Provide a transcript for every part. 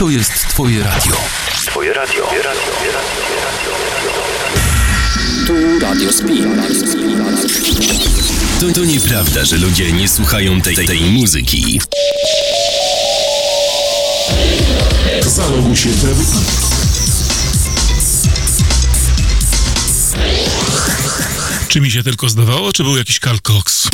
To jest Twoje radio. Twoje radio. Twoje radio. Twoje radio. Tu Radio Spin. To, to nieprawda, że ludzie nie słuchają tej, tej muzyki. Zaloguj się w Czy mi się tylko zdawało, czy był jakiś Karl Cox?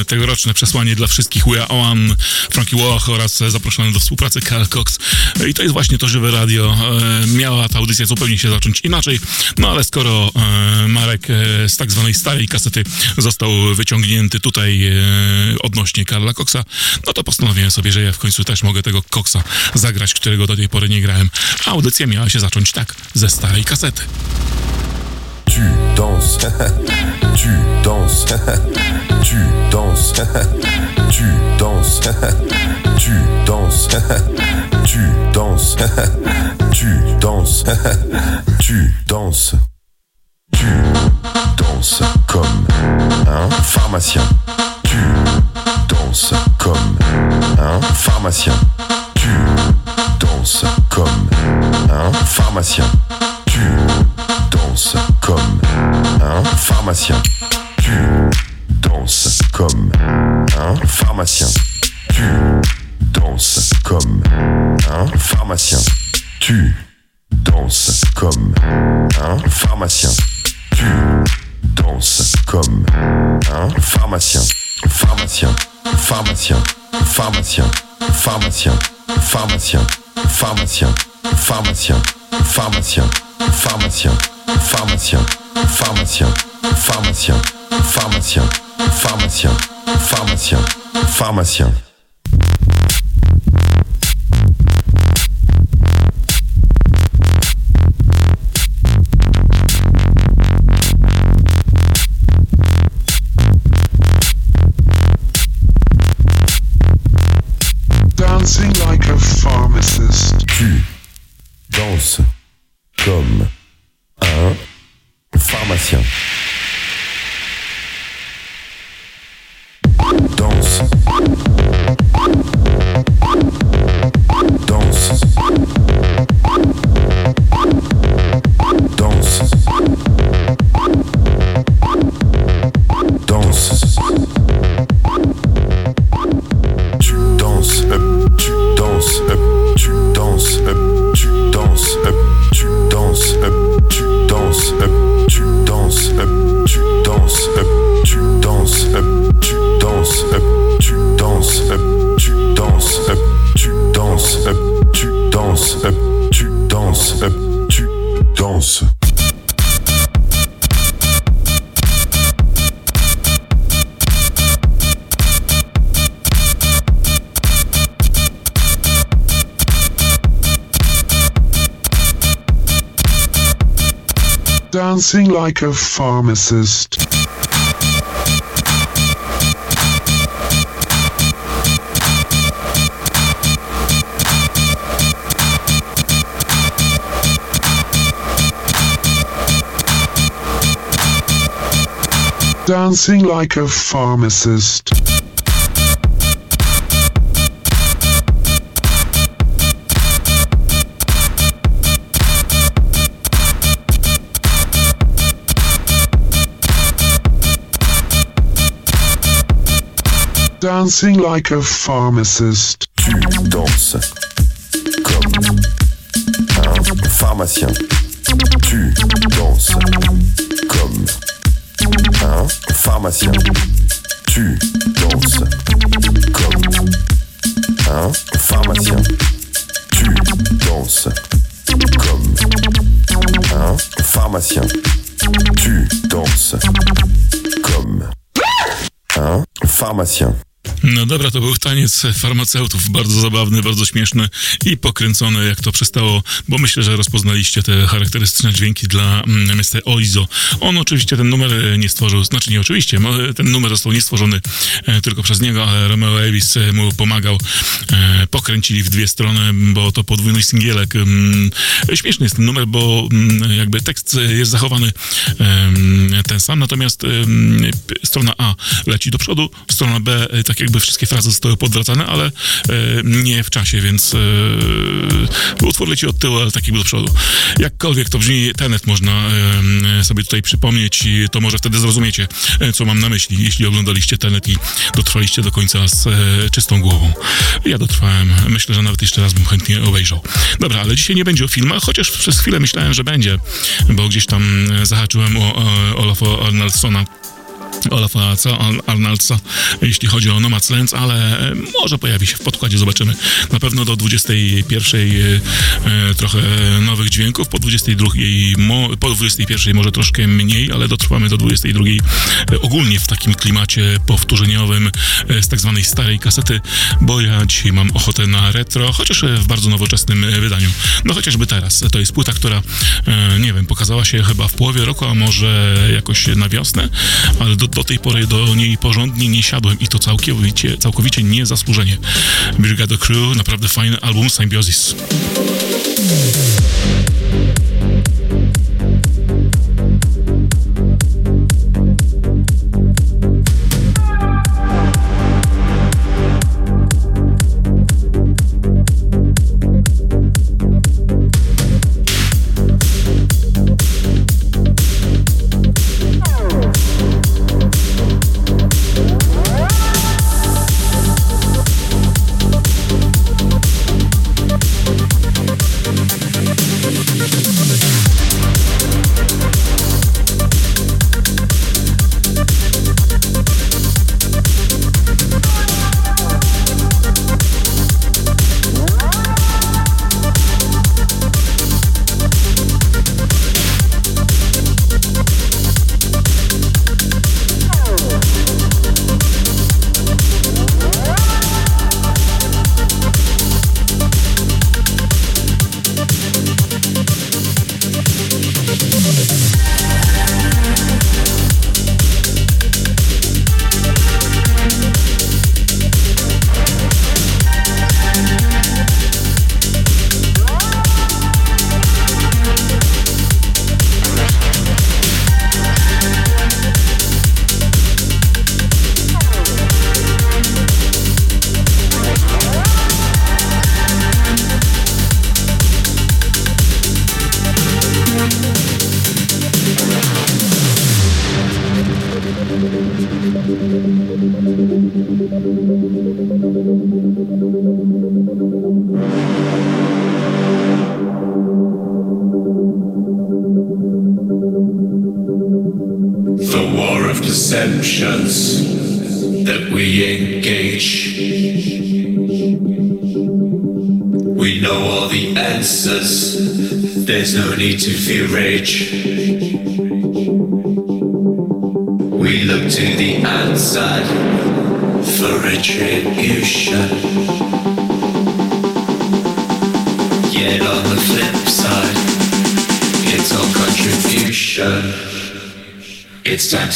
E, tegoroczne przesłanie dla wszystkich We Are One, Frankie Walk oraz zaproszony do współpracy Carl Cox. I to jest właśnie to żywe radio. E, Miała ta audycja zupełnie się zacząć inaczej, no ale skoro e, Marek z tak zwanej starej kasety został wyciągnięty tutaj odnośnie Karla Coxa, no to postanowiłem sobie, że ja w końcu też mogę tego Coxa zagrać, którego do tej pory nie grałem. A audycja miała się zacząć tak, ze starej kasety. Tu danses, tu danses, tu danses, tu danses, tu danses, tu danses, tu danses, tu danses, pharmacien, pharmacien, pharmacien, pharmacien, pharmacien, pharmacien, pharmacien, pharmacien, pharmacien, pharmacien, pharmacien, pharmacien. Dancing like a pharmacist. Dancing like a pharmacist. Dancing like a pharmacist. Tu danses comme un pharmacien. Tu danses comme un pharmacien. Tu danses comme un pharmacien. Tu danses comme un pharmacien. Tu danses comme un pharmacien. No dobra, to był taniec farmaceutów, bardzo zabawny, bardzo śmieszny i pokręcony, jak to przystało, bo myślę, że rozpoznaliście te charakterystyczne dźwięki dla mm, Mr. Oizo. On oczywiście ten numer e, nie stworzył, znaczy nie oczywiście, mo- ten numer został nie stworzony e, tylko przez niego, ale Romeo Elvis e, mu pomagał. E, pokręcili w dwie strony, bo to podwójny singielek. Mm, śmieszny jest ten numer, bo mm, jakby tekst jest zachowany ten sam, natomiast strona A leci do przodu, strona B e, tak jakby wszystkie frazy zostały podwracane, ale e, nie w czasie, więc e, utwór leci od tyłu, ale tak jakby do przodu. Jakkolwiek to brzmi, Tenet można em, sobie tutaj przypomnieć i to może wtedy zrozumiecie, e, co mam na myśli, jeśli oglądaliście Tenet i dotrwaliście do końca z e, czystą głową. Ja dotrwałem, myślę, że nawet jeszcze raz bym chętnie obejrzał. Dobra, ale dzisiaj nie będzie o filmach, chociaż przez chwilę myślałem, że będzie, bo gdzieś tam e, zahaczyłem o, o Olafa Arnaldsona Olafa Ca- Ar- Arnoldsa, jeśli chodzi o Nomad's Lands, ale e, może pojawi się w podkładzie, zobaczymy. Na pewno do 21 e, trochę nowych dźwięków, po 22 mo, po 21 może troszkę mniej, ale dotrwamy do 22 e, ogólnie w takim klimacie powtórzeniowym z tak zwanej starej kasety, bo ja dzisiaj mam ochotę na retro, chociaż w bardzo nowoczesnym wydaniu. No chociażby teraz. To jest płyta, która, nie wiem, pokazała się chyba w połowie roku, a może jakoś na wiosnę, ale do, do tej pory do niej porządnie nie siadłem i to całkowicie, całkowicie niezasłużenie. Brigado Crew, naprawdę fajny album Symbiosis.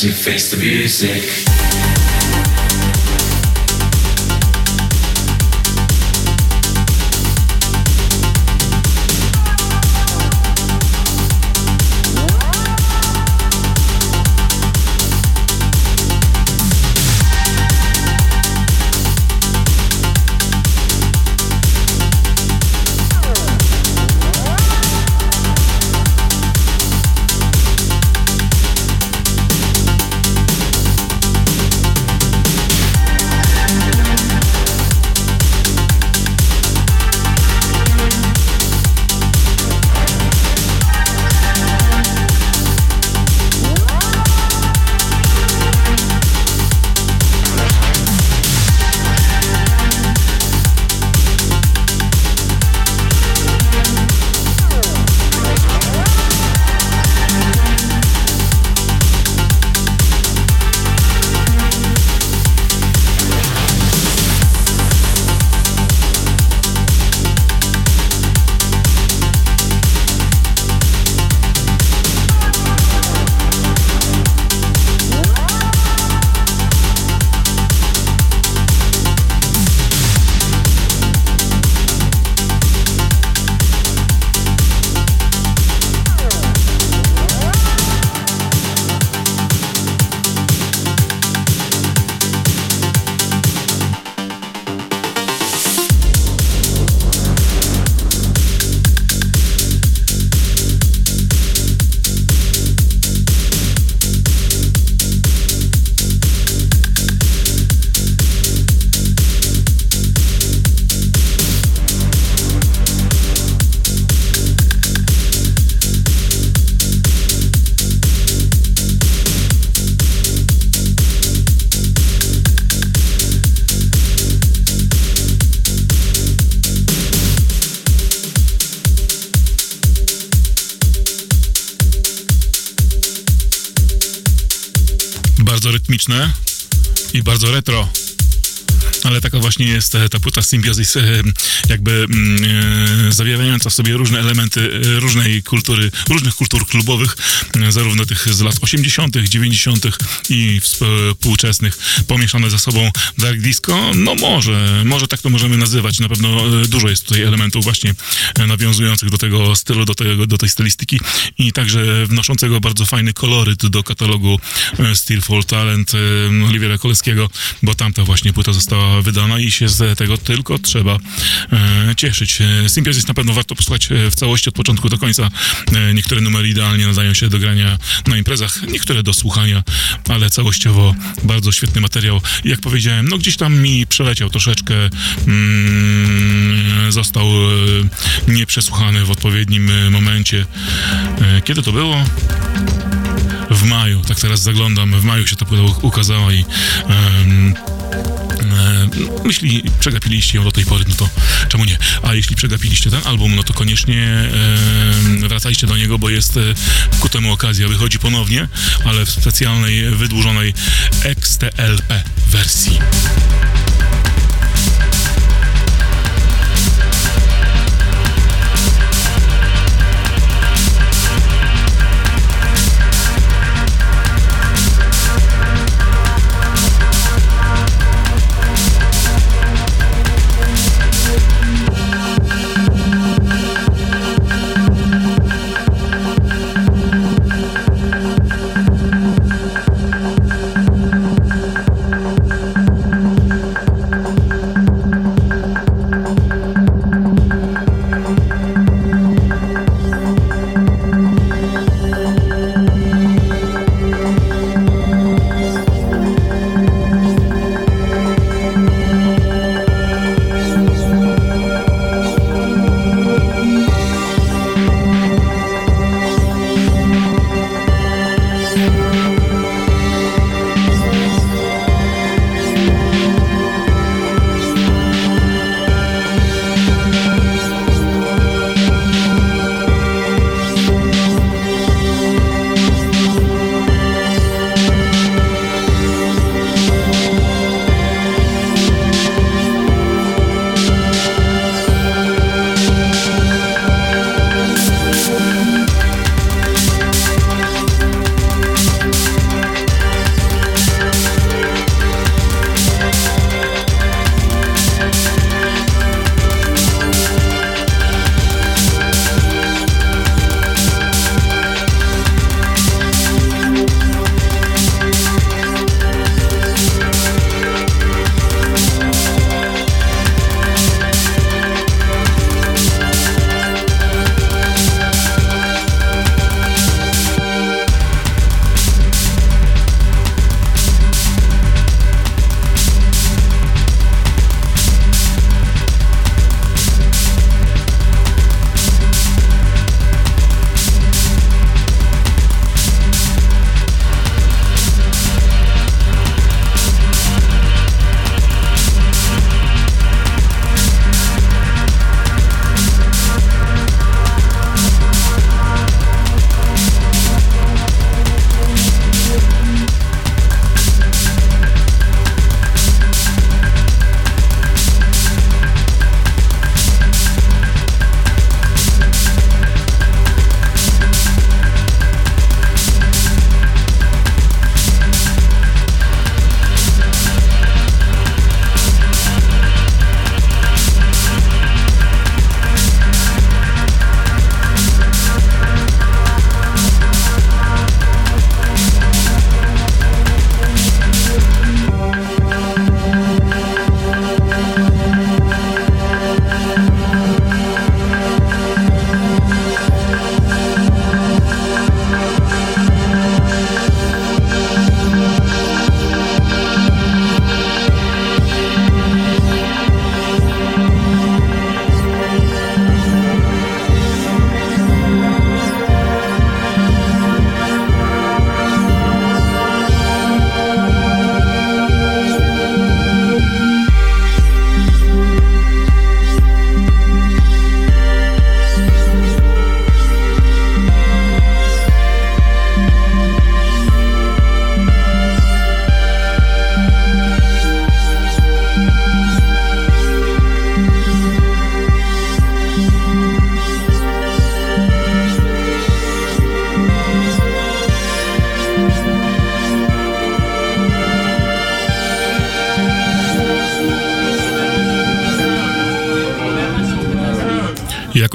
your face rytmiczne i bardzo retro. Ale taka właśnie jest e, ta płyta Symbiosis, e, jakby mm, e, zawierająca w sobie różne elementy różnej kultury, różnych kultur klubowych, zarówno tych z lat 80., 90. i współczesnych, pomieszane ze sobą dark disco. No może, może tak to możemy nazywać. Na pewno dużo jest tutaj elementów właśnie nawiązujących do tego stylu, do, tego, do tej stylistyki i także wnoszącego bardzo fajny koloryt do katalogu Steel for Talent Oliwiera Koleskiego, bo tamta właśnie płyta została wydana i się z tego tylko trzeba e, cieszyć. E, Symbiosis na pewno warto posłuchać e, w całości od początku do końca. Niektóre numery idealnie nadają się do grania na imprezach, niektóre do słuchania, ale całościowo bardzo świetny materiał. Jak powiedziałem, no gdzieś tam mi przeleciał troszeczkę, mm, został nieprzesłuchany w odpowiednim momencie. Kiedy to było? w maju, tak teraz zaglądam, w maju się ta płyta u- ukazała i e, jeśli przegapiliście ją do tej pory, no to czemu nie? A jeśli przegapiliście ten album, no to koniecznie wracajcie do niego, bo jest e, ku temu okazja. Wychodzi ponownie, ale w specjalnej, wydłużonej XTLP wersji.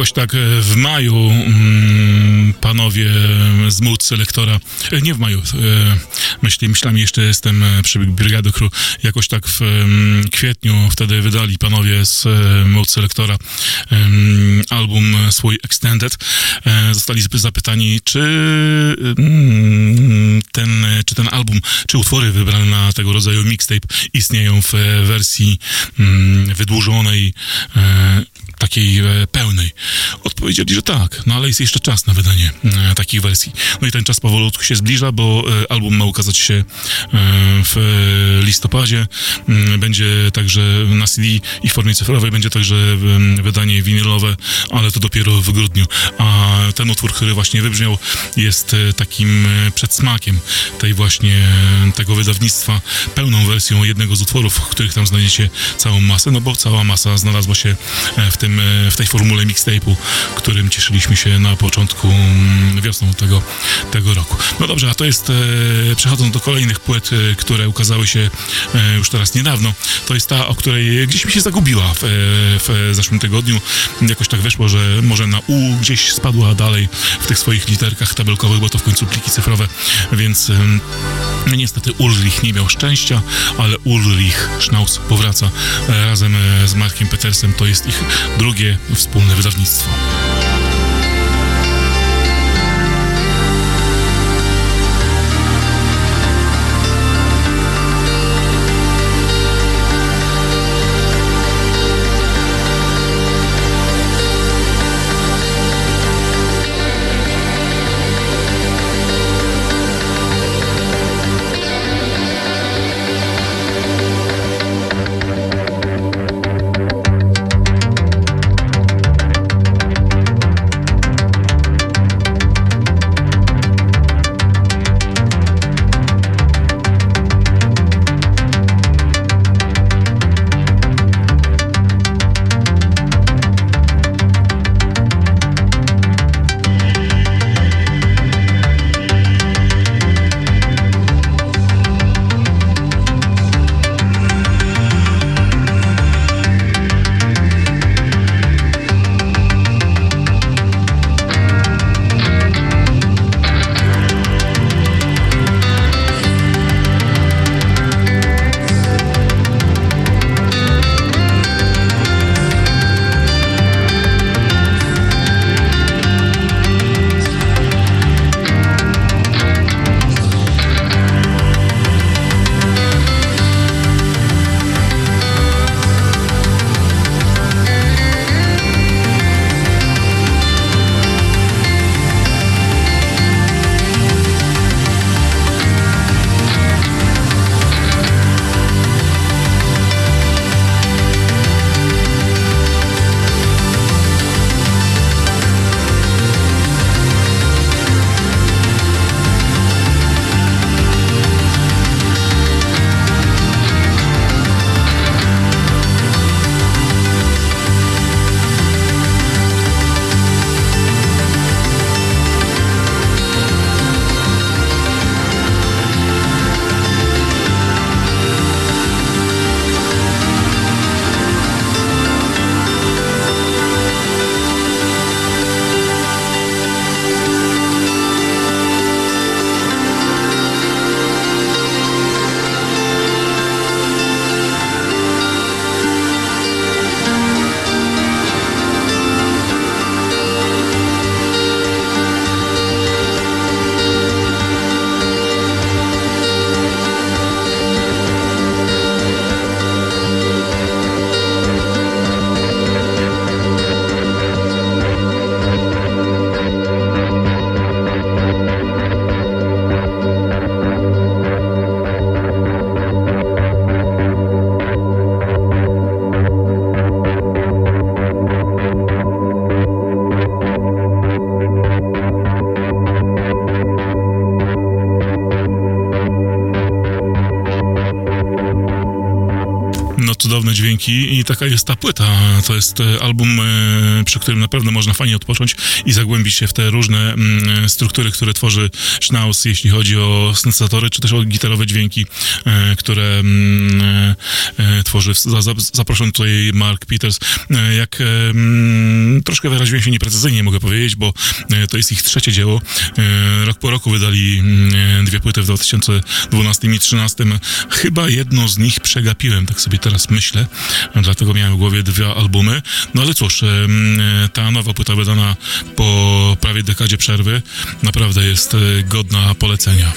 Jakoś tak e, w maju mm, panowie z Mood Selectora, e, nie w maju, e, myśli, myślami jeszcze jestem przy Brigady Crew, jakoś tak w em, kwietniu wtedy wydali panowie z Mood Selectora em, album swój Extended. Zostali zap- zapytani, czy mm, ten, czy ten album, czy utwory wybrane na tego rodzaju mixtape istnieją w wersji mm, wydłużonej, takiej pełnej. Odpowiedzieli, że tak, no ale jest jeszcze czas na wydanie e, takich wersji. No i ten czas powolutku się zbliża, bo e, album ma ukazać się e, w e, listopadzie. Mm, Będzie także na CD i w formie cyfrowej, będzie także wydanie winylowe, ale to dopiero w grudniu. A ten utwór, który właśnie wybrzmiał, jest e, takim e, przedsmakiem tej właśnie, e, tego wydawnictwa, pełną wersją jednego z utworów, w których tam znajdziecie całą masę, no bo cała masa znalazła się w tym, w tej formule mixtape'u, którym cieszyliśmy się na początku mm, wiosną tego, tego roku. No dobrze, a to jest, przechodząc do kolejnych płyt, które ukazały się już teraz niedawno, to jest ta, o której gdzieś mi się zagubiła w, w zeszłym tygodniu. Jakoś tak wyszło, że może na U gdzieś spadła dalej w tych swoich literkach tabelkowych, bo to w końcu pliki cyfrowe, więc niestety Ulrich nie miał szczęścia, ale Ulrich Schnauz powraca e, razem e, z Markiem Petersem. To jest ich drugie wspólne wydawnictwo. I taka jest ta płyta. To jest e, album, e, przy którym naprawdę można fajnie odpocząć i zagłębić się w te różne mm, struktury, które tworzy Schnauz, jeśli chodzi o syntezatory, czy też o gitarowe dźwięki, e, które mm, e, e, tworzy. Za- za- Zaproszony tutaj Mark Peters. E, Jak e, mm, troszkę wyraziłem się nieprecyzyjnie, mogę powiedzieć, bo e, to jest ich trzecie dzieło. E, Rok po roku wydali mm, dwie płyty w 2012 i 2013. Chyba jedną z nich przegapiłem, tak sobie teraz myślę, dlatego miałem w głowie dwa albumy. No ale cóż, ta nowa płyta wydana po prawie dekadzie przerwy naprawdę jest e, godna polecenia.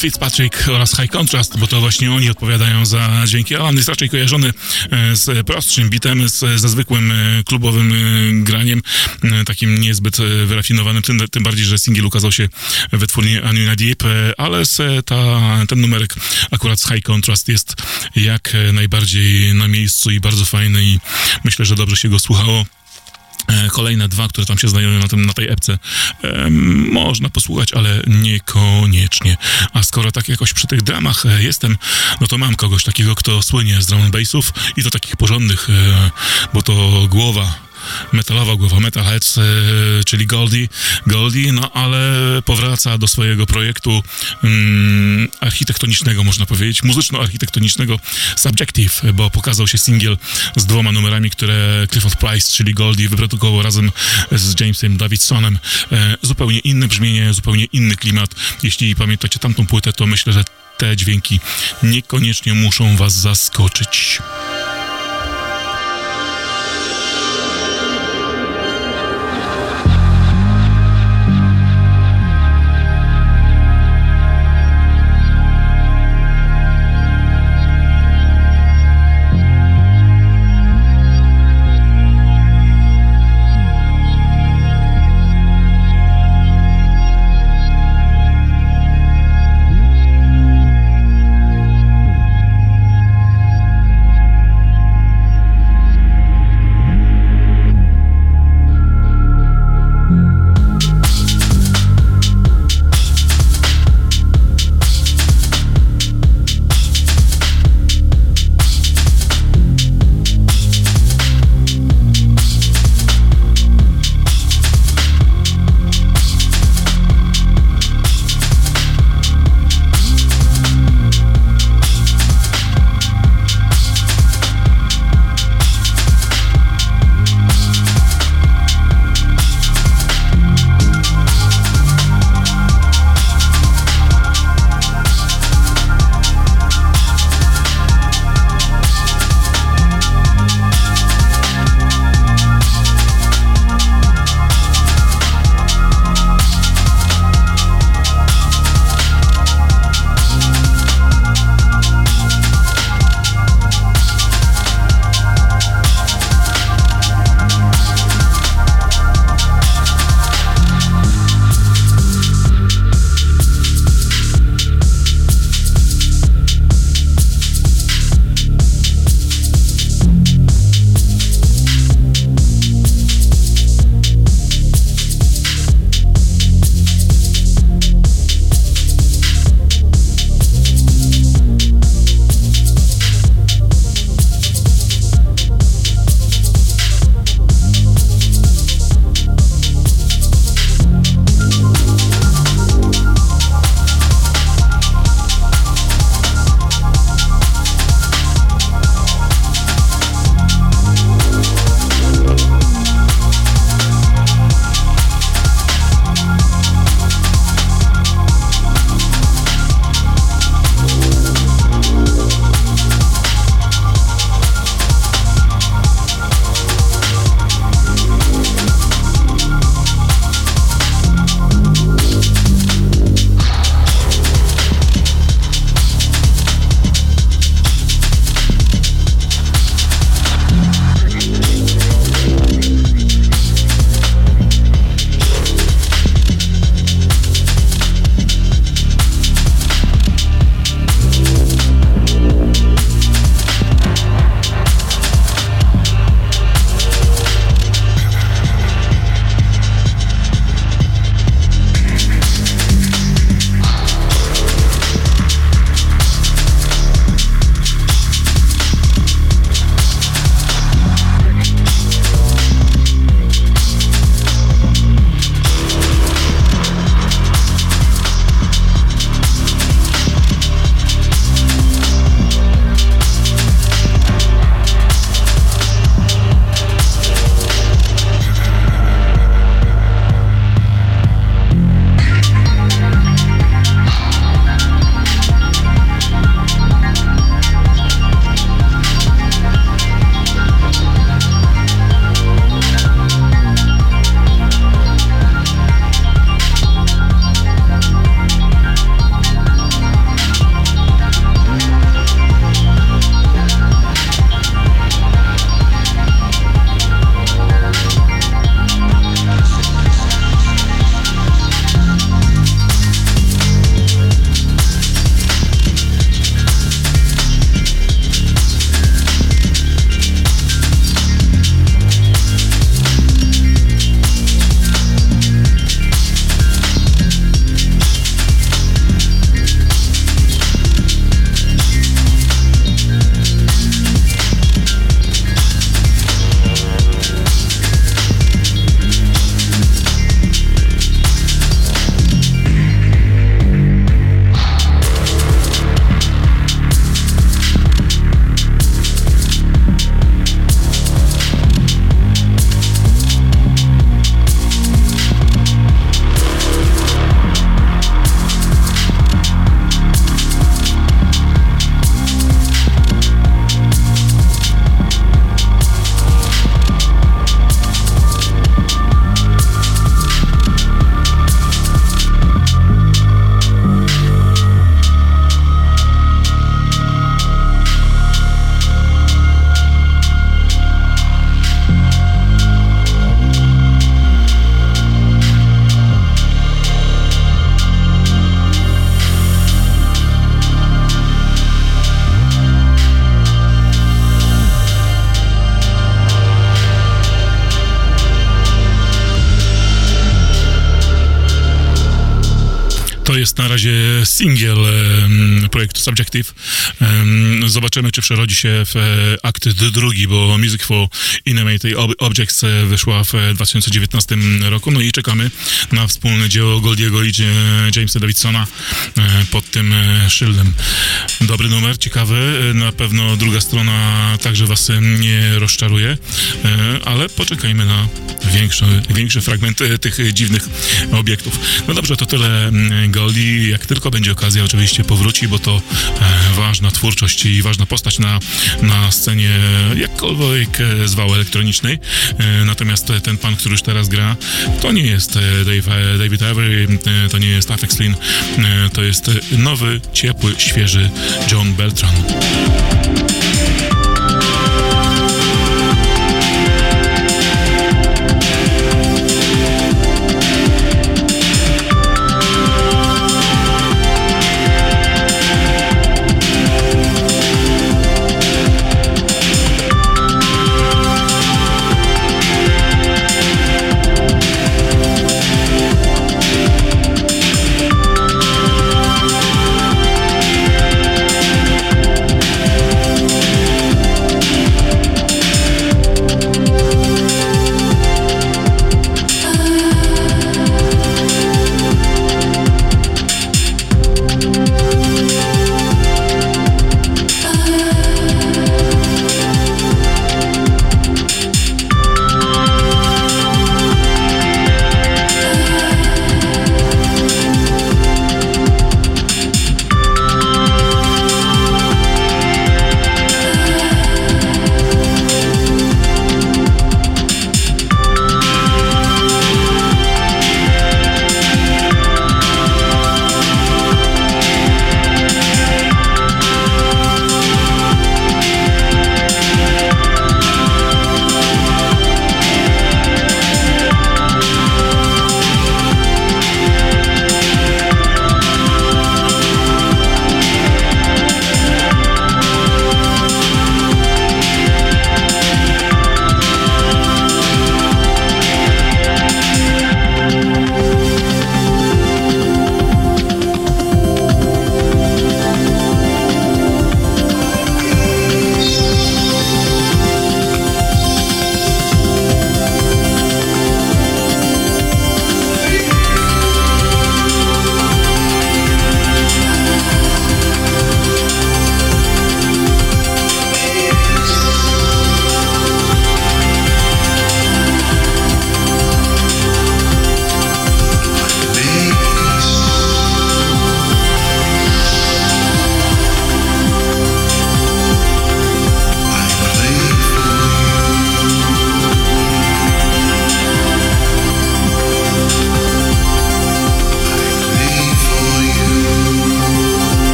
Fitzpatrick oraz High Contrast, bo to właśnie oni odpowiadają za dźwięki. Alan jest raczej kojarzony e, z prostszym bitem, z, ze zwykłym e, klubowym e, graniem, takim niezbyt wyrafinowanym, tym, tym bardziej, że singiel ukazał się w wytwórni Anuna Deep, ale ta, ten numerek akurat z High Contrast jest jak najbardziej na miejscu i bardzo fajny i myślę, że dobrze się go słuchało. Kolejne dwa, które tam się znajdują na, tym, na tej epce, można posłuchać, ale niekoniecznie. A skoro tak jakoś przy tych dramach e, jestem, no to mam kogoś takiego, kto słynie z drum and bassów i to takich porządnych, e, bo to głowa metalowa głowa Metalheads, e, czyli Goldie, Goldie, no ale powraca do swojego projektu mm, architektonicznego, można powiedzieć, muzyczno-architektonicznego Subjective, bo pokazał się singiel z dwoma numerami, które Clifford Price, czyli Goldie, wyprodukował razem z Jamesem Davidsonem. E, zupełnie inne brzmienie, zupełnie inny klimat. Jeśli pamiętacie tamtą płytę, to myślę, że te dźwięki niekoniecznie muszą was zaskoczyć. Zobaczymy, czy przerodzi się w e, akt drugi, bo Music for Inanimate Ob- Objects e, wyszła w e, 2019 roku. No i czekamy na wspólne dzieło Goldiego i Jamesa Davidsona e, pod tym e, szyldem. Dobry numer, ciekawy. E, Na pewno druga strona także was e, nie rozczaruje, e, ale poczekajmy na większy, większy fragment tych dziwnych obiektów. No dobrze, to tyle mm, Goldie. Jak tylko będzie okazja, oczywiście powróci, bo to e, ważna twórczość i ważna postać na, na scenie jakkolwiek e, zwał elektronicznej. E, natomiast ten pan, który już teraz gra, to nie jest Dave, David Avery, to nie jest Afex Lin, to jest nowy, ciepły, świeży John Beltran.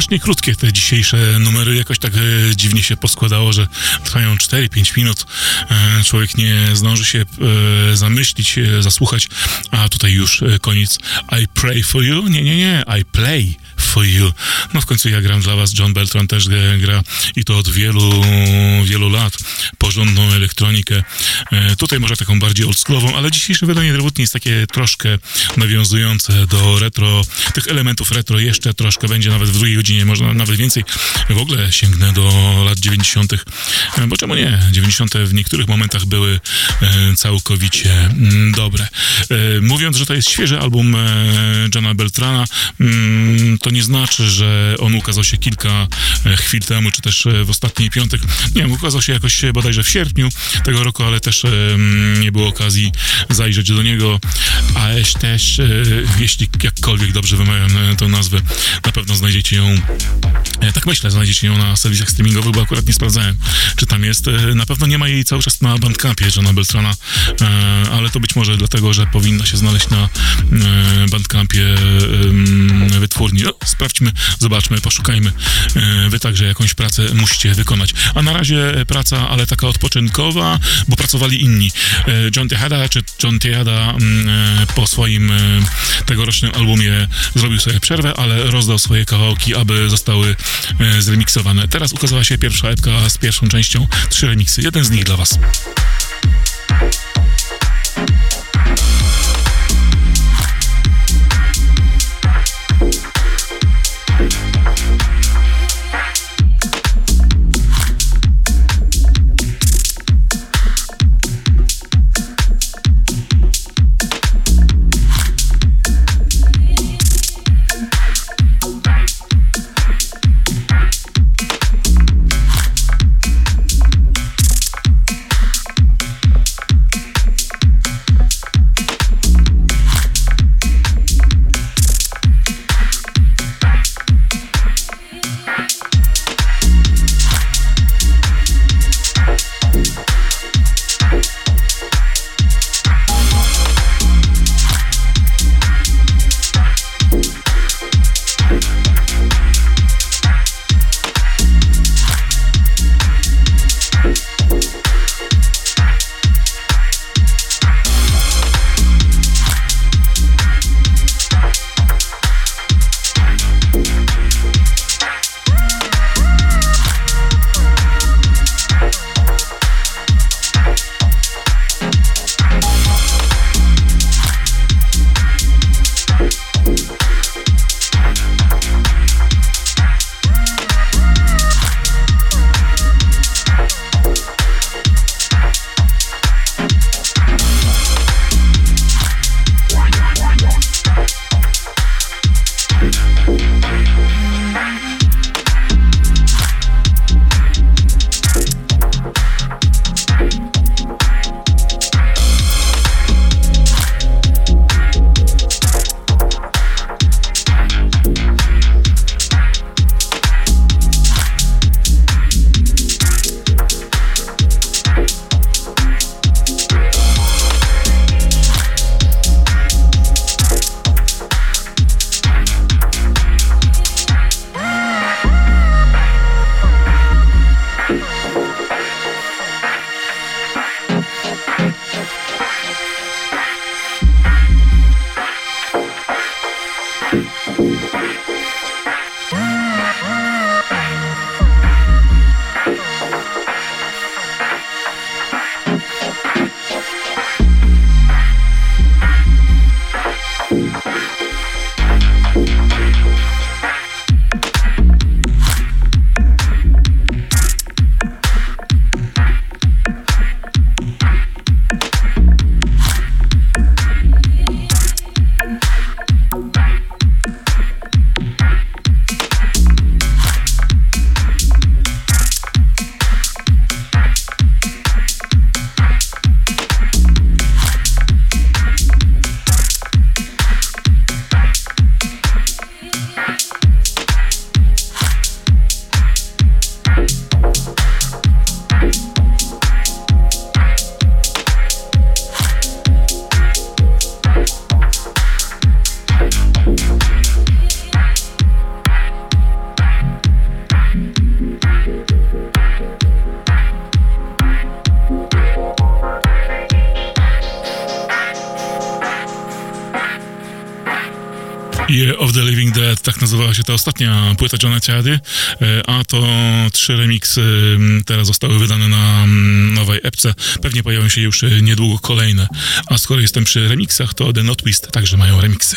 Strasznie krótkie te dzisiejsze numery, jakoś tak e, dziwnie się poskładało, że trwają 4-5 minut. E, człowiek nie zdąży się e, zamyślić, e, zasłuchać, a tutaj już e, koniec. I pray for you? Nie, nie, nie. I play for you. No w końcu ja gram dla was, John Beltran też e, gra i to od wielu, wielu lat porządną elektronikę. E, tutaj może taką bardziej oldschoolową, ale dzisiejsze wydanie Drewutni jest takie troszkę nawiązujące do retro, tych elementów retro jeszcze troszkę będzie nawet w drugiej godzinie, może nawet więcej. W ogóle sięgnę do lat 90., e, bo czemu nie? 90. w niektórych momentach były e, całkowicie mm, dobre. Mówiąc, że to jest świeży album Johna Beltrana, mm, to nie znaczy, że on ukazał się kilka chwil temu, czy też w ostatni piątek. Nie wiem, ukazał się jakoś bodajże w sierpniu tego roku, ale też nie było okazji zajrzeć do niego. A też, jeśli jakkolwiek dobrze wymawiam e, tę nazwę, na pewno znajdziecie ją E, Tak myślę, znajdziecie ją na serwisach streamingowych, bo akurat nie sprawdzałem, czy tam jest. E, Na pewno nie ma jej cały czas na Bandcampie Johna Beltrana, ale to być może dlatego, że powinna się znaleźć na Bandcampie wytwórni. No, sprawdźmy, zobaczmy, poszukajmy. Wy także jakąś pracę musicie wykonać. A na razie praca, ale taka odpoczynkowa, bo pracowali inni. John Tejada, czy John Tejada mm, po swoim e, tegorocznym albumie zrobił sobie przerwę, ale rozdał swoje kawałki, aby zostały e, zremiksowane. Teraz ukazała się pierwsza epka z pierwszą częścią, trzy remiksy. Jeden z nich dla was. Nazywała się ta ostatnia płyta Johna Ciady, e, a to trzy remiksy teraz zostały wydane na nowej epce. Pewnie pojawią się już e, niedługo kolejne. A skoro jestem przy remiksach, to The Not Twist także mają remiksy.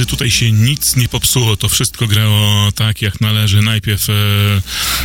Drodzy, tutaj się nic nie popsuło. To wszystko grało tak, jak należy. Najpierw, e,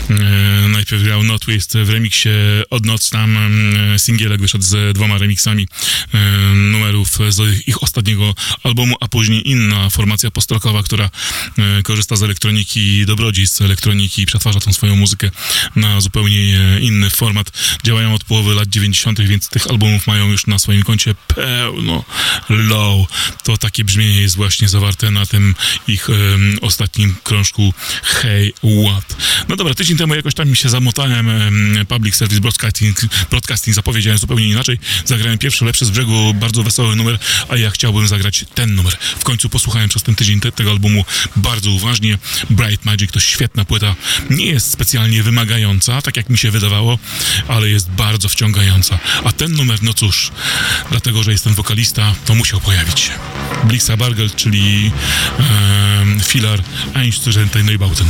e, najpierw grał Notwist w remiksie od noc tam e, singielek wyszedł z dwoma remixami e, numerów z ich ostatniego albumu, a później inna formacja postrokowa, która e, korzysta z elektroniki, dobrodzi z elektroniki i przetwarza tą swoją muzykę na zupełnie e, inny format. Działają od połowy lat 90., więc tych albumów mają już na swoim koncie pełno. Low. To takie brzmienie jest właśnie zawarte na tym ich em, ostatnim krążku Hey What. No dobra, tydzień temu jakoś tam mi się zamotałem em, Public Service Broadcasting, broadcasting zapowiedziałem zupełnie inaczej. Zagrałem pierwszy, lepszy z brzegu, bardzo wesoły numer, a ja chciałbym zagrać ten numer. W końcu posłuchałem przez ten tydzień te, tego albumu bardzo uważnie. Bright Magic to świetna płyta. Nie jest specjalnie wymagająca, tak jak mi się wydawało, ale jest bardzo wciągająca. A ten numer, no cóż, dlatego, że jest ten wokalista, to musiał pojawić się. Blixa Bargel, czyli em, filar Einstürzętej Neubauten.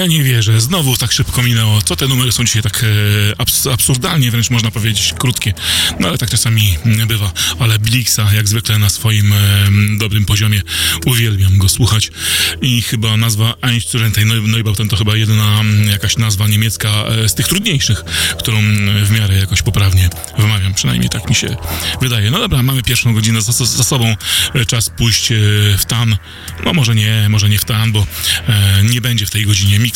Ja nie wierzę, znowu tak szybko minęło. Co te numery są dzisiaj tak e, abs absurdalnie, wręcz można powiedzieć, krótkie. No ale tak czasami mm, bywa. Ale Blixa, jak zwykle na swoim e, dobrym poziomie, uwielbiam go słuchać. I chyba nazwa Einstürzętej Neu- Neubauten to chyba jedyna jakaś nazwa niemiecka e, z tych trudniejszych, którą w miarę jakoś poprawnie wymawiam. Przynajmniej tak mi się wydaje. No dobra, mamy pierwszą godzinę za, za sobą. Czas pójść w tan. No może nie, może nie w tan, bo nie będzie w tej godzinie miksu.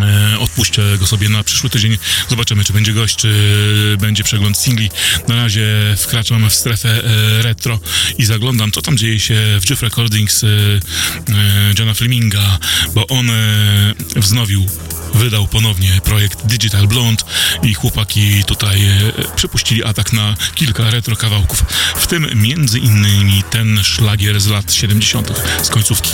E, odpuszczę go sobie na przyszły tydzień. Zobaczymy, czy będzie gość, czy będzie przegląd singli. Na razie wkraczam w strefę e, retro i zaglądam, co tam dzieje się w Jeff Recordings e, Johna Fleminga, bo on wznowił wydał ponownie projekt Digital Blonde i chłopaki tutaj przypuścili atak na kilka retro kawałków, w tym między innymi ten szlagier z lat 70. z końcówki.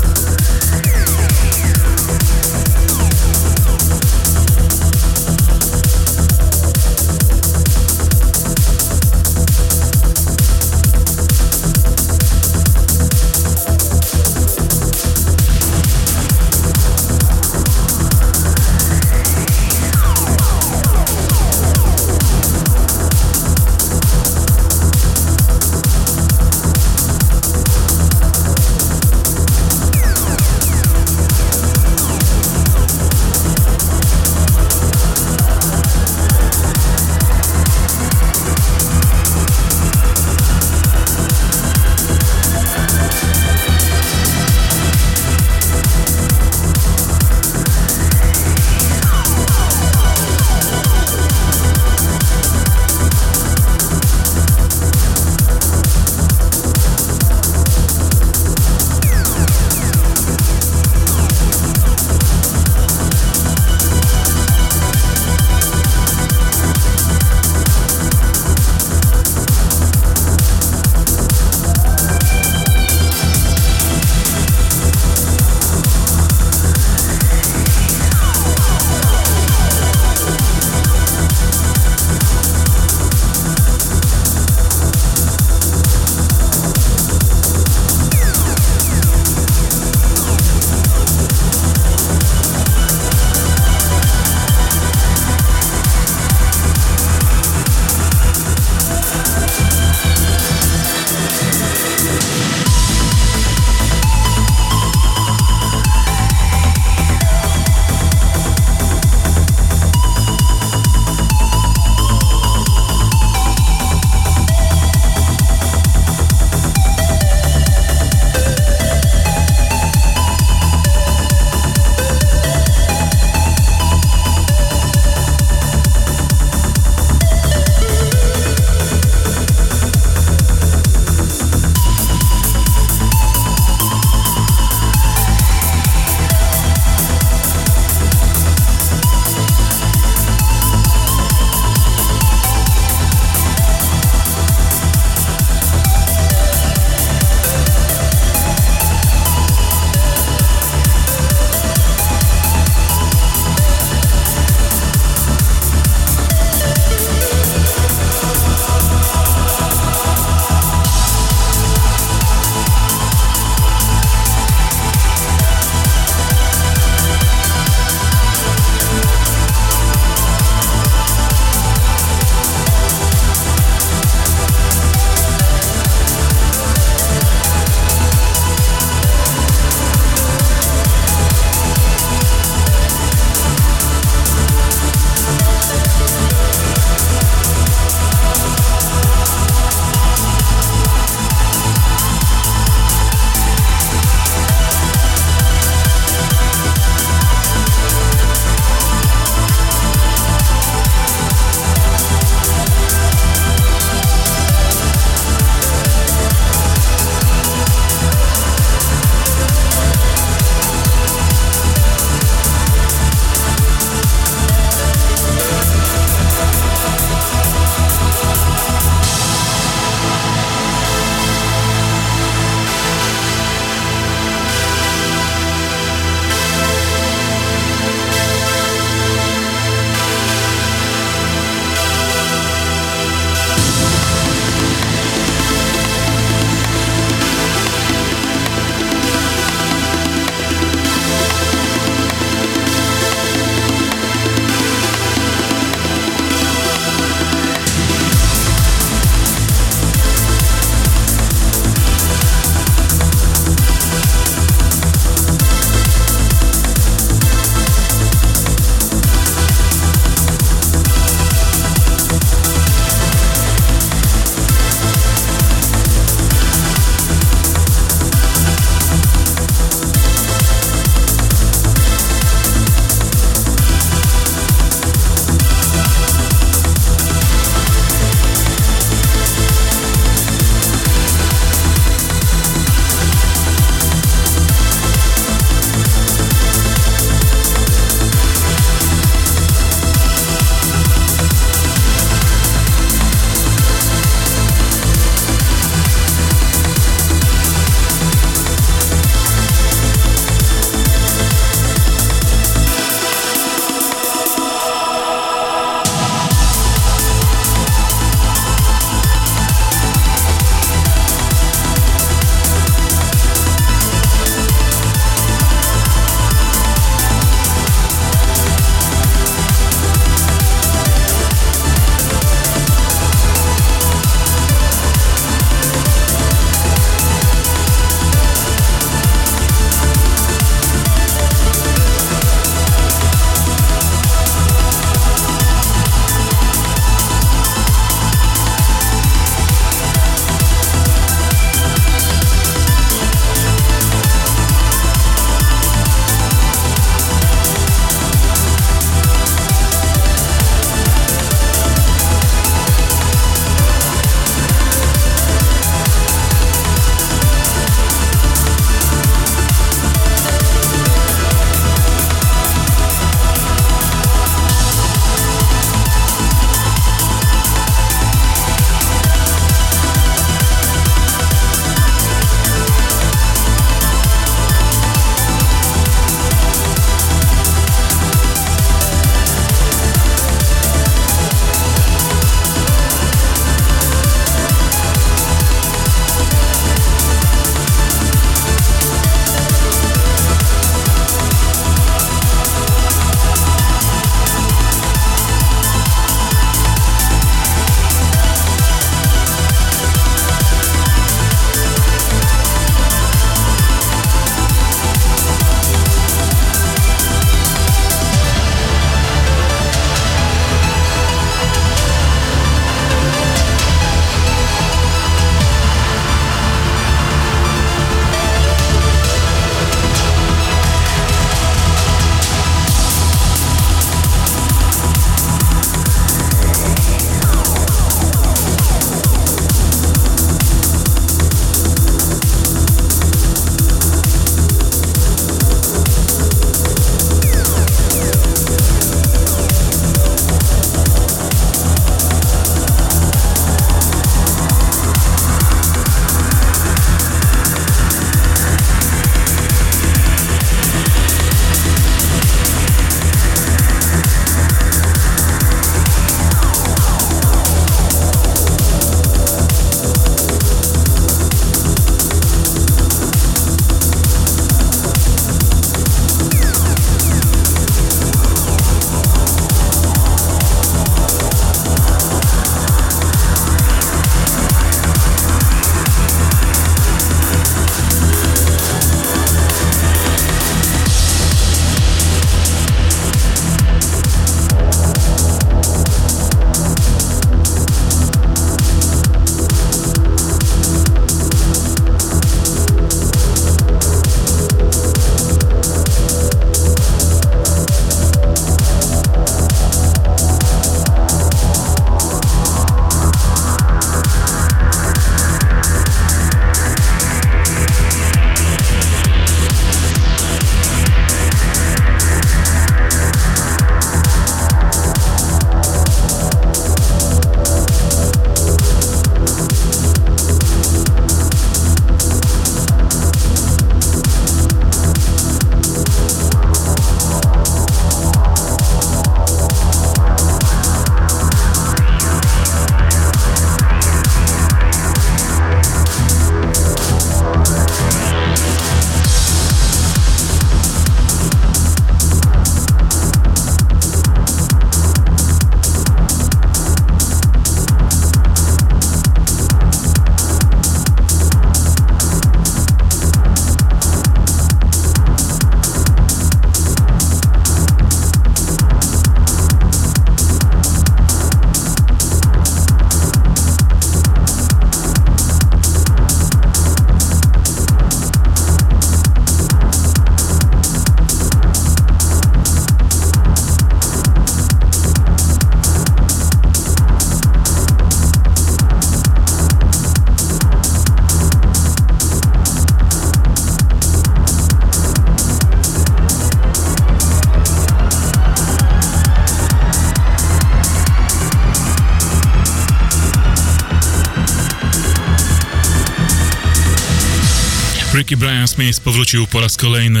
Smith powrócił po raz kolejny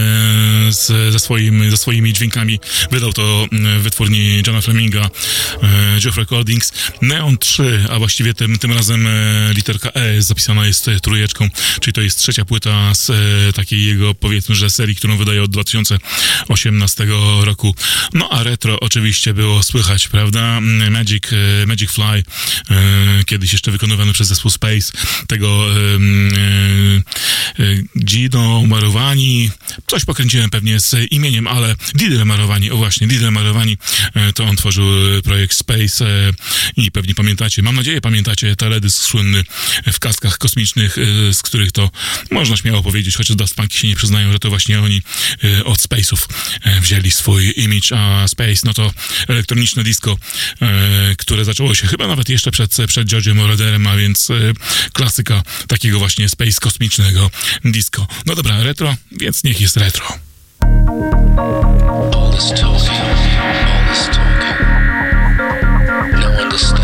z, ze, swoim, ze swoimi dźwiękami. Wydał to mm, wytwórni Johna Fleminga, e, Jeff Recordings. Neon 3, a właściwie tym, tym razem e, literka E zapisana jest trójeczką, czyli to jest trzecia płyta z e, takiej jego, powiedzmy, że serii, którą wydaje od 2018 roku. No a retro oczywiście było słychać, prawda? Mm, Magic, Magic Fly, kiedyś jeszcze wykonywany przez zespół Space, tego e, Marowani, coś pokręciłem pewnie z imieniem, ale Didier Marowani, o właśnie, Didier Marowani, e, to on tworzył e, projekt Space e, i pewnie pamiętacie, mam nadzieję pamiętacie teledysk słynny w kaskach kosmicznych, z których to można śmiało powiedzieć, chociaż Daft się nie przyznają, że to właśnie oni od Space'ów wzięli swój image, a Space, no to elektroniczne disco, które zaczęło się chyba nawet jeszcze przed, przed George'em Moroderem, a więc klasyka takiego właśnie Space kosmicznego disco. No dobra, retro, więc niech jest retro. All this all this. No no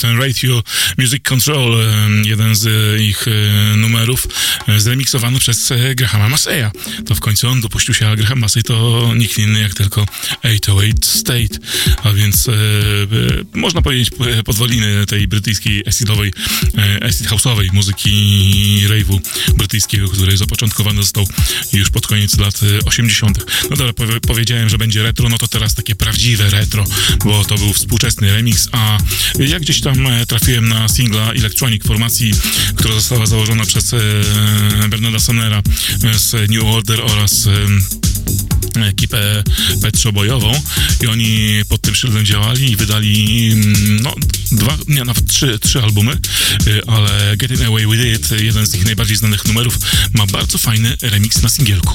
Saturn Radio Music Control, jeden z ich numerów zremiksowany przez Grahama Masseya. To w końcu on dopuścił się, a Graham Massey to nikt inny jak tylko 808 State, a więc e, można powiedzieć podwaliny tej brytyjskiej acidowej, acid house'owej muzyki rave'u brytyjskiego, który zapoczątkowany został już pod koniec lat 80. No dobra, powiedziałem, że będzie retro, no to teraz takie prawdziwe retro, bo to był współczesny remix, a ja gdzieś tam e, trafiłem na singla Electronic formacji, która została założona przez e, Bernarda Sumnera e, z New Order oraz ekipę petrzobojową i oni pod tym szyldem działali i wydali mm, no, dwa, nie, nawet trzy, trzy albumy, ale Getting Away With It, jeden z ich najbardziej znanych numerów, ma bardzo fajny remix na singielku.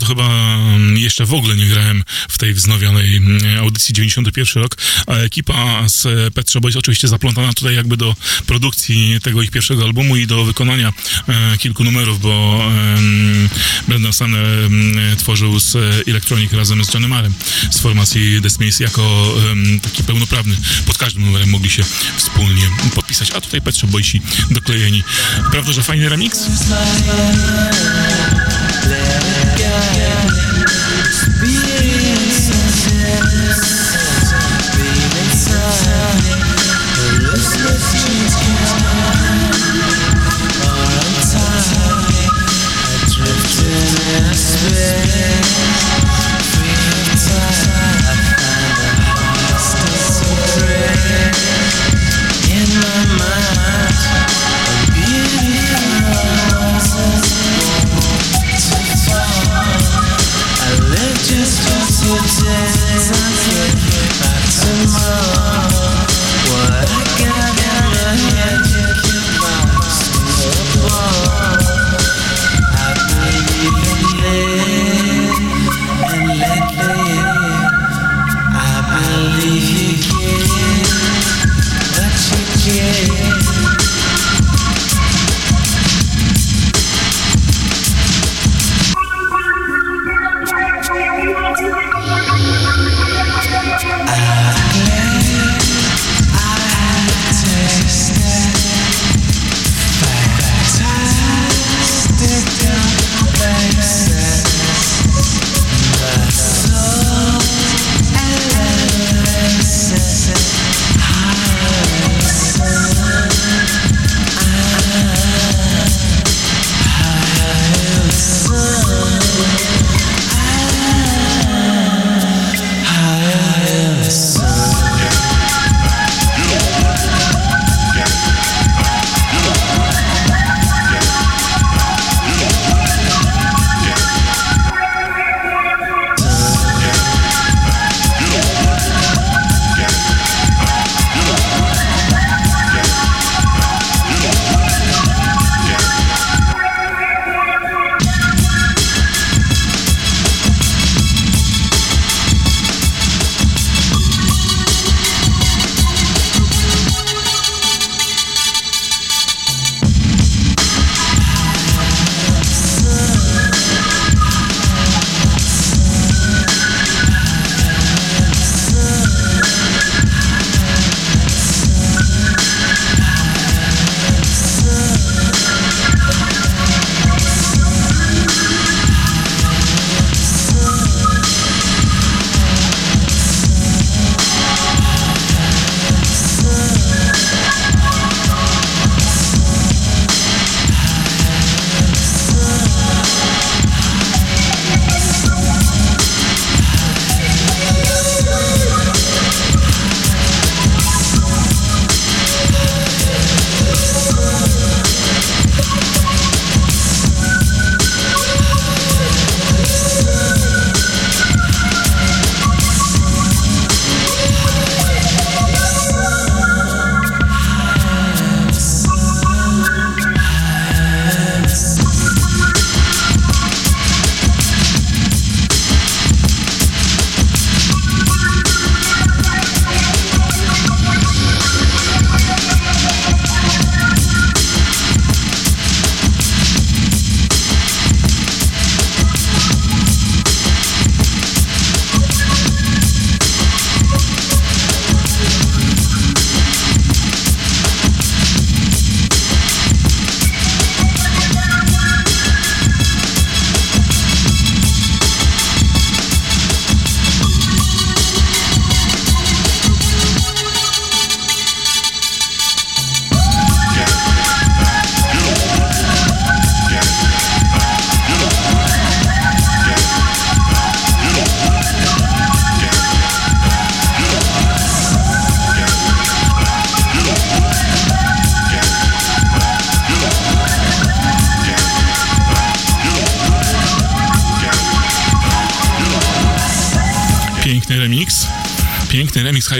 To chyba mm, jeszcze w ogóle nie grałem w tej wznowionej mm, audycji 91 rok, a ekipa z Pet Shop Boys oczywiście zaplątana tutaj jakby do produkcji tego ich pierwszego albumu i do wykonania e, kilku numerów, bo Brendan Sam tworzył z Electronic razem z Johnny Marem z formacji Smiths jako taki pełnoprawny. Pod każdym numerem mogli się wspólnie podpisać, a tutaj Pet Shop Boysi doklejeni. Prawda, że fajny remix?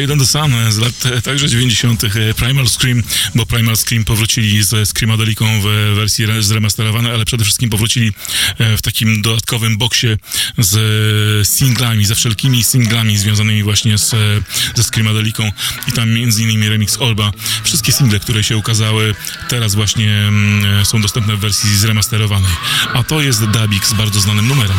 Than The Sun z lat także 90. e, Primal Scream, bo Primal Scream powrócili ze Screamadeliką w wersji re- zremasterowanej, ale przede wszystkim powrócili e, w takim dodatkowym boksie z singlami, ze wszelkimi singlami związanymi właśnie z, e, ze Screamadeliką i tam między innymi remix Olba. Wszystkie single, które się ukazały teraz właśnie mm, są dostępne w wersji zremasterowanej. A to jest Dabik z bardzo znanym numerem.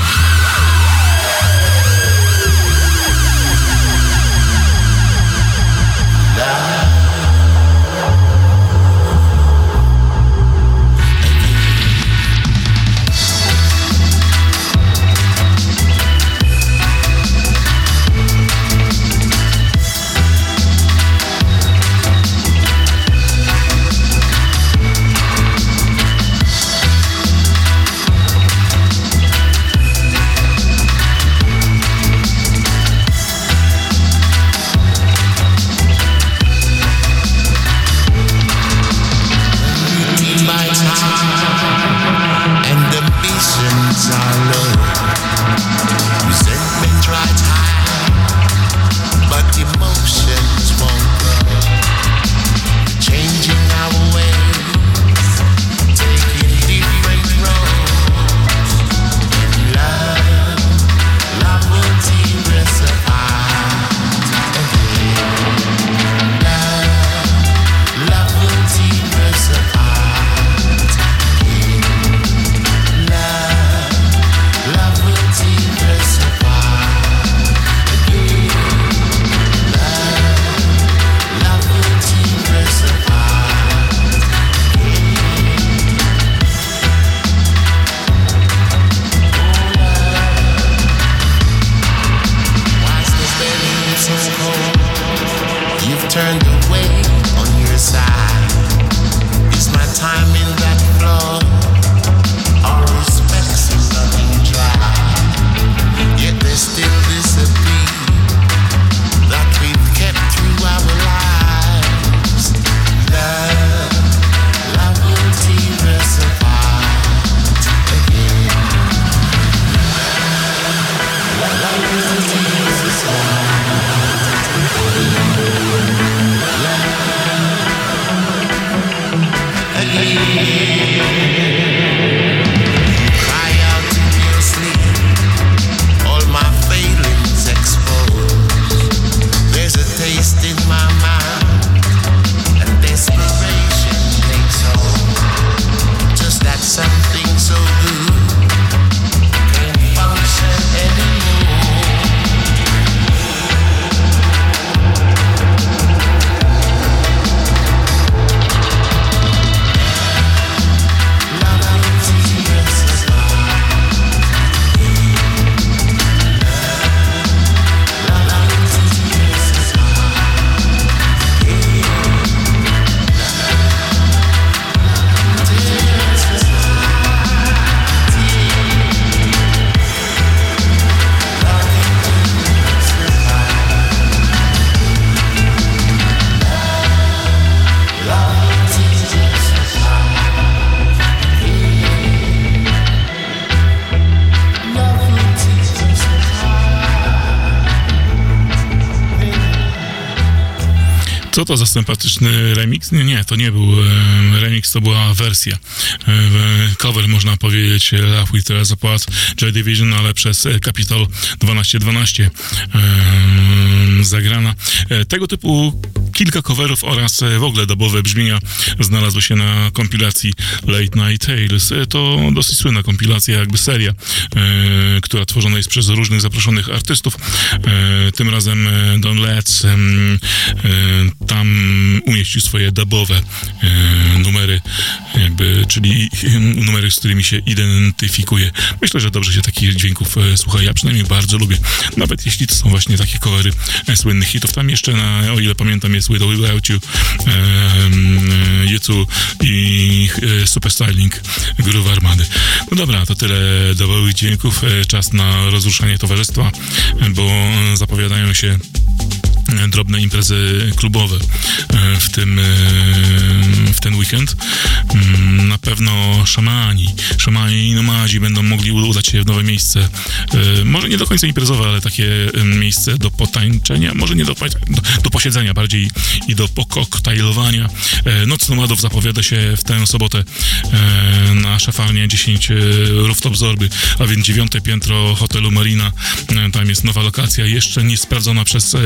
To za sympatyczny remix? Nie, nie, to nie był remix, to była wersja. Cover, można powiedzieć, Love With Teresa Płat, Joy Division, ale przez e, Capitol 1212 e, zagrana. E, tego typu kilka coverów oraz e, w ogóle dobowe brzmienia znalazły się na kompilacji Late Night Tales. E, To dosyć słynna kompilacja, jakby seria, e, która tworzona jest przez różnych zaproszonych artystów. Tym razem Don Letts tam umieścił swoje dubowe numery, jakby, czyli numery, z którymi się identyfikuje. Myślę, że dobrze się takich dźwięków słucha. Ja przynajmniej bardzo lubię, nawet jeśli to są właśnie takie covery słynnych hitów. Tam jeszcze, na, o ile pamiętam, jest With or Without You, e, e, YouTube i e, Super Styling Groove Armady. No dobra, to tyle dobowych dźwięków. E, czas na rozruszanie towarzystwa, bo zapowiadają się drobne imprezy klubowe e, w tym e, w ten weekend. Mm, Na pewno szamani, szamani i nomadzi będą mogli udać się w nowe miejsce. E, Może nie do końca imprezowe, ale takie miejsce do potańczenia, może nie do, do, posiedzenia bardziej i do pokoktajlowania. Noc Nomadów zapowiada się w tę sobotę na szafarnie 10 e, Rooftop Zorby, a więc dziewiąte piętro hotelu Marina. Tam jest nowa lokacja, jeszcze nie sprawdzona przez e,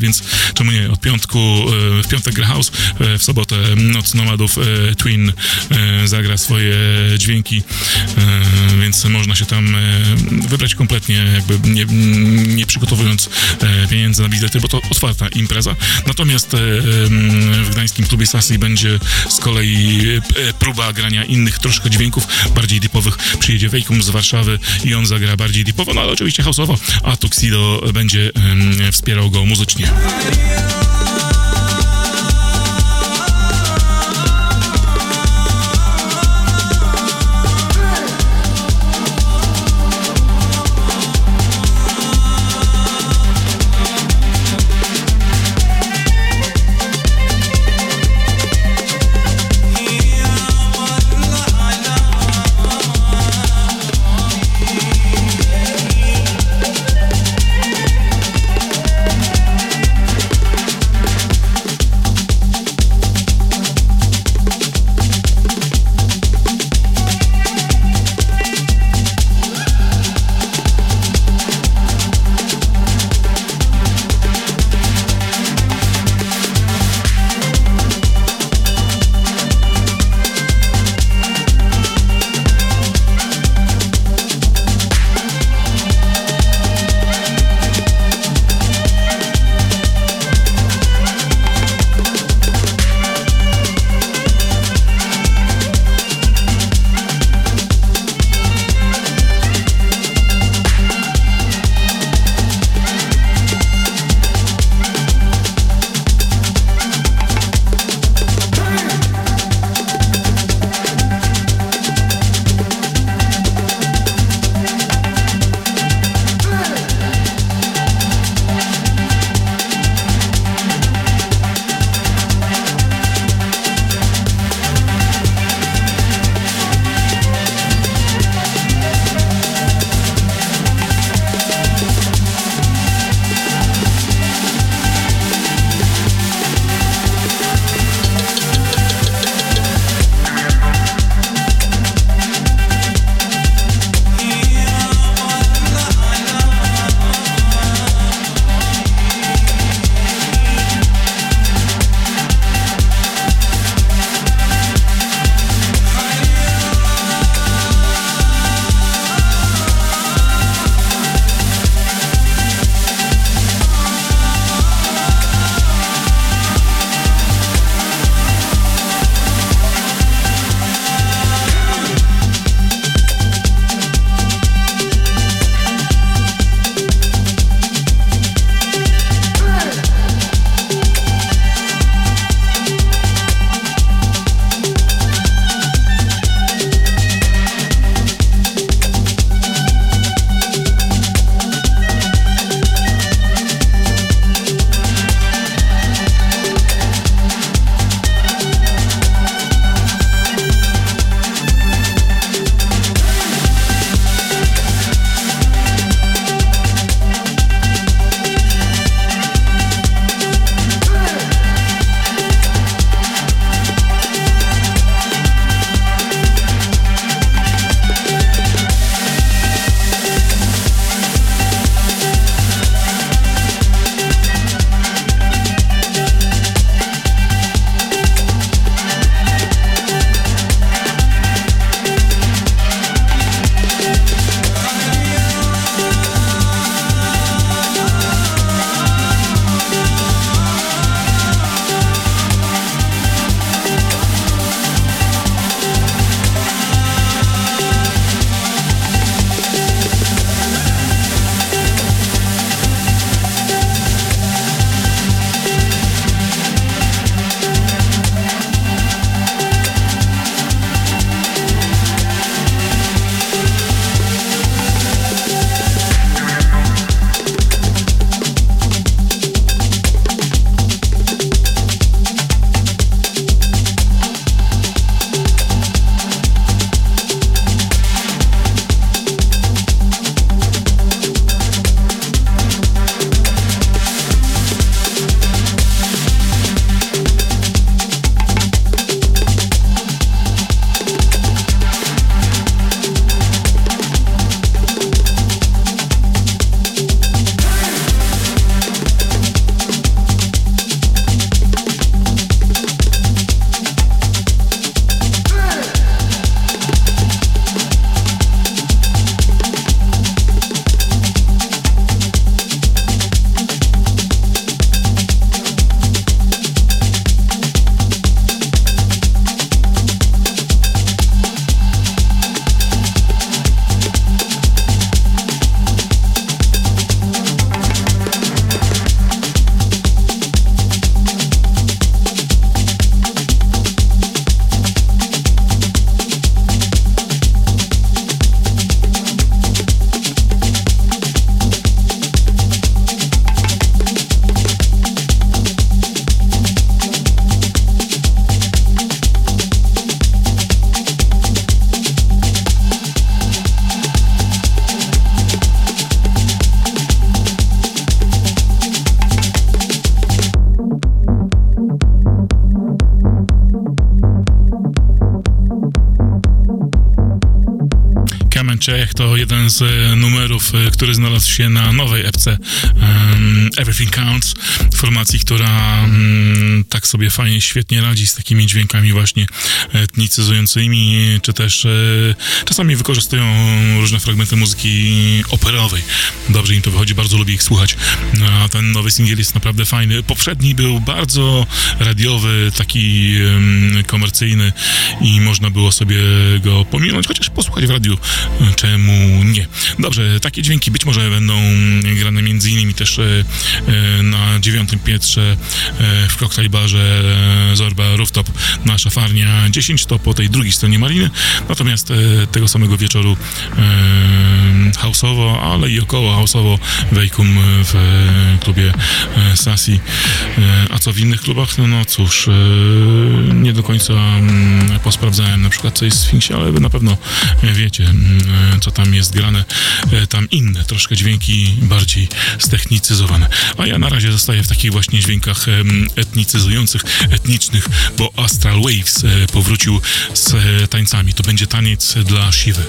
więc czemu nie, od piątku, e, w piątek gra house, e, w sobotę Noc Nomadów e, Twin zagra swoje dźwięki, więc można się tam wybrać kompletnie, jakby nie, nie przygotowując pieniędzy na bilety, bo to otwarta impreza. Natomiast w gdańskim klubie Sasi będzie z kolei próba grania innych troszkę dźwięków, bardziej deepowych. Przyjedzie Wejkum z Warszawy i on zagra bardziej deepowo, no ale oczywiście houseowo, a Tuxedo będzie wspierał go muzycznie. How you to jeden z e, numerów, e, który znalazł się na nowej epce um, Everything Counts, formacji, która um, tak sobie fajnie, świetnie radzi z takimi dźwiękami właśnie etnicyzującymi, czy też e, czasami wykorzystują różne fragmenty muzyki operowej. Dobrze im to wychodzi, bardzo lubię ich słuchać. A ten nowy singiel jest naprawdę fajny. Poprzedni był bardzo radiowy, taki komercyjny i można było sobie go pominąć, chociaż posłuchać w radiu, czemu nie. Dobrze, takie dźwięki być może będą grane między innymi też e, e, na dziewiątym piętrze e, w koktajlbarze Zorba Rooftop, nasza farnia 10 to po tej drugiej stronie Mariny, natomiast tego samego wieczoru houseowo, ale i około houseowo Wejkum w klubie Sasi. A co w innych klubach? No, no cóż, nie do końca mm, posprawdzałem na przykład co jest w Sfinksie, ale na pewno wiecie, mm, co tam jest grane. Tam inne troszkę dźwięki bardziej ztechnicyzowane. A ja na razie zostaję w takich właśnie dźwiękach etnicyzujących, etnicznych, bo Astral Waves powrócił z tańcami. To będzie taniec dla siwy.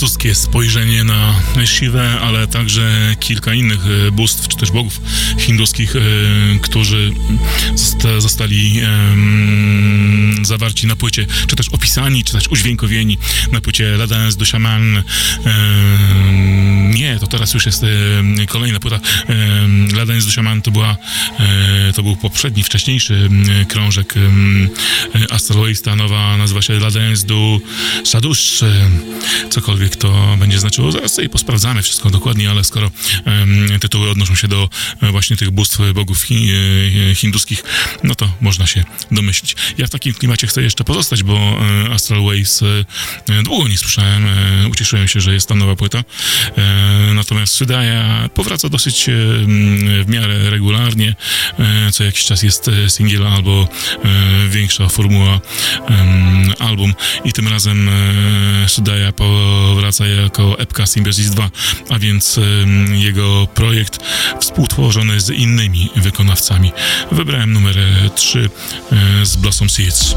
Francuskie spojrzenie na Shivę, ale także kilka innych e, bóstw, czy też bogów hinduskich, e, którzy zosta- zostali zawarci na płycie, czy też opisani, czy też udźwiękowieni na płycie La Danse du Shaman. To teraz już jest kolejna płyta. Em, La Danse du Shaman to była, e, to był poprzedni, wcześniejszy krążek e, Astral Waste, ta nowa nazywa się La Danse du Sadusz, cokolwiek to będzie znaczyło. Zaraz sobie posprawdzamy wszystko dokładnie, ale skoro tytuły odnoszą się do e, właśnie tych bóstw, bogów hi, hinduskich, no to można się domyślić. Ja w takim klimacie chcę jeszcze pozostać, bo Astral Ways długo nie słyszałem. Ucieszyłem się, że jest ta nowa płyta. Natomiast Sydaya powraca dosyć e, w miarę regularnie. E, co jakiś czas jest e, singiel albo większa formuła album i tym razem Sydaya powraca jako epka Symbiosis 2, a więc jego projekt współtworzony z innymi wykonawcami. Wybrałem numer 3 z Blossom Seeds.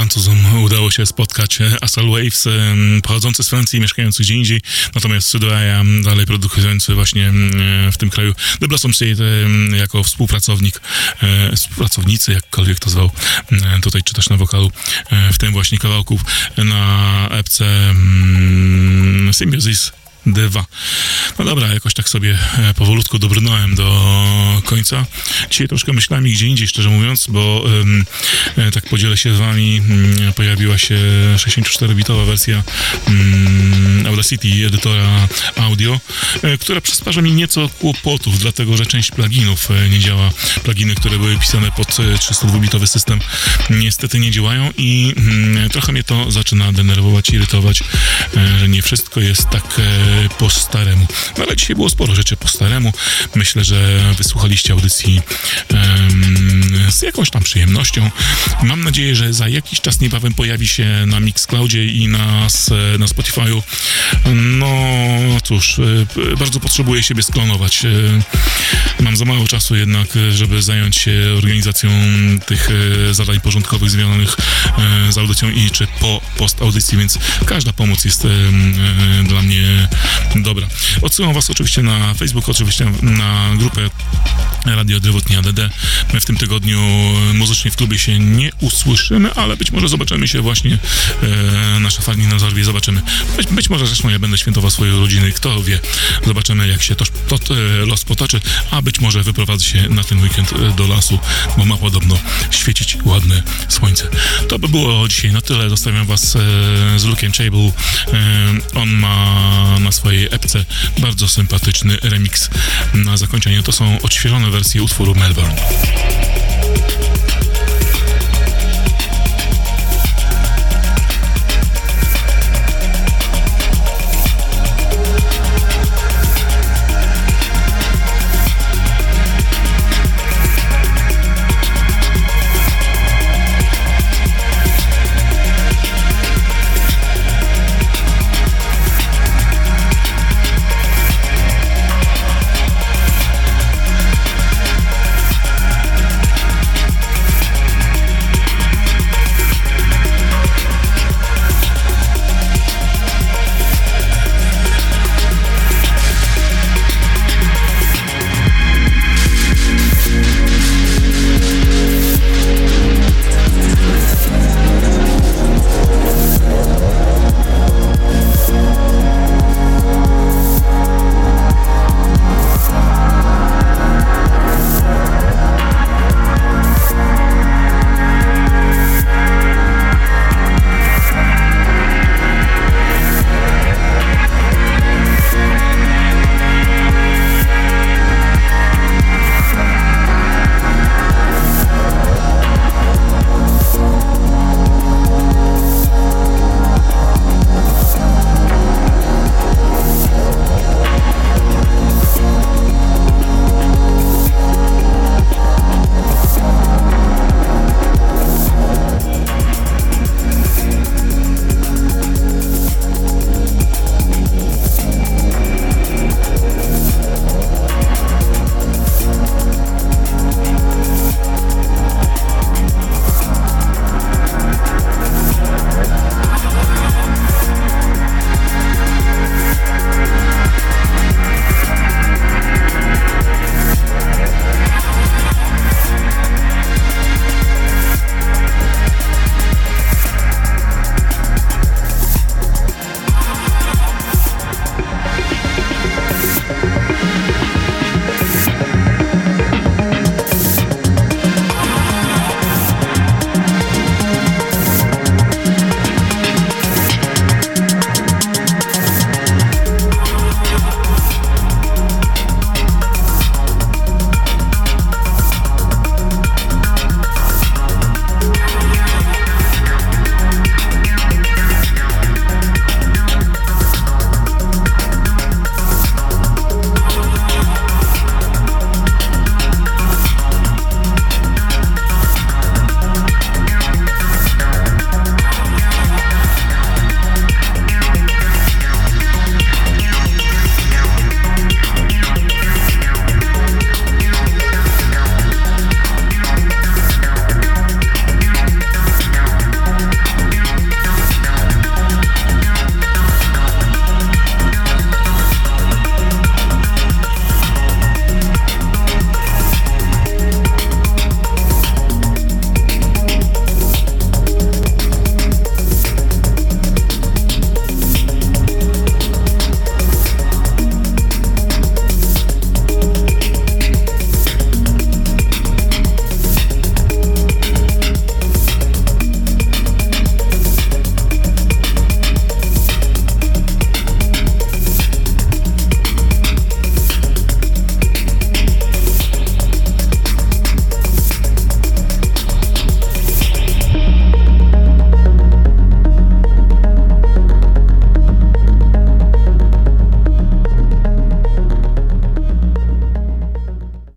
Francuzom udało się spotkać. E, Asal Waves, e, pochodzący z Francji, mieszkający gdzie indziej, natomiast Sudoaya, dalej produkujący właśnie e, w tym kraju The Blossom State jako współpracownik, współpracownicy, jakkolwiek to zwał, tutaj czy też na wokalu w tym właśnie kawałku na epce Symbiosis 2. No dobra, jakoś tak sobie e, powolutku dobrnąłem do końca. Dzisiaj troszkę myślałem i gdzie indziej, szczerze mówiąc, bo e, tak podzielę się z wami, mm, pojawiła się 64-bitowa wersja mm, Audacity edytora audio, e, która przysparza mi nieco kłopotów, dlatego że część pluginów nie działa. Pluginy, które były pisane pod e, 302-bitowy system niestety nie działają i mm, trochę mnie to zaczyna denerwować, irytować, że nie wszystko jest tak po staremu. No ale dzisiaj było sporo rzeczy po staremu. Myślę, że wysłuchaliście audycji em, z jakąś tam przyjemnością. Mam nadzieję, że za jakiś czas niebawem pojawi się na Mixcloudzie i na, na Spotify'u. No cóż, p- bardzo potrzebuję siebie sklonować. E, Mam za mało czasu jednak, e, żeby zająć się organizacją tych zadań porządkowych związanych z audycją i czy po post audycji, więc każda pomoc jest dla mnie dobra. Odsyłam Was oczywiście na Facebook, oczywiście na grupę Radio Drewotnia DD. My w tym tygodniu muzycznie w klubie się nie usłyszymy, ale być może zobaczymy się właśnie e, na szafalni na zobaczymy. Być, być może zresztą ja będę świętował swoje urodziny, kto wie. Zobaczymy jak się to, to e, los potoczy, a być może wyprowadzę się na ten weekend e, do lasu, bo ma podobno świecić ładne słońce. To by było dzisiaj na tyle. Zostawiam Was e, z Luke'em Chable. E, on ma na swojej epce bardzo sympatyczny remix na zakończenie. To są odświeżone wersję utworu Melbourne.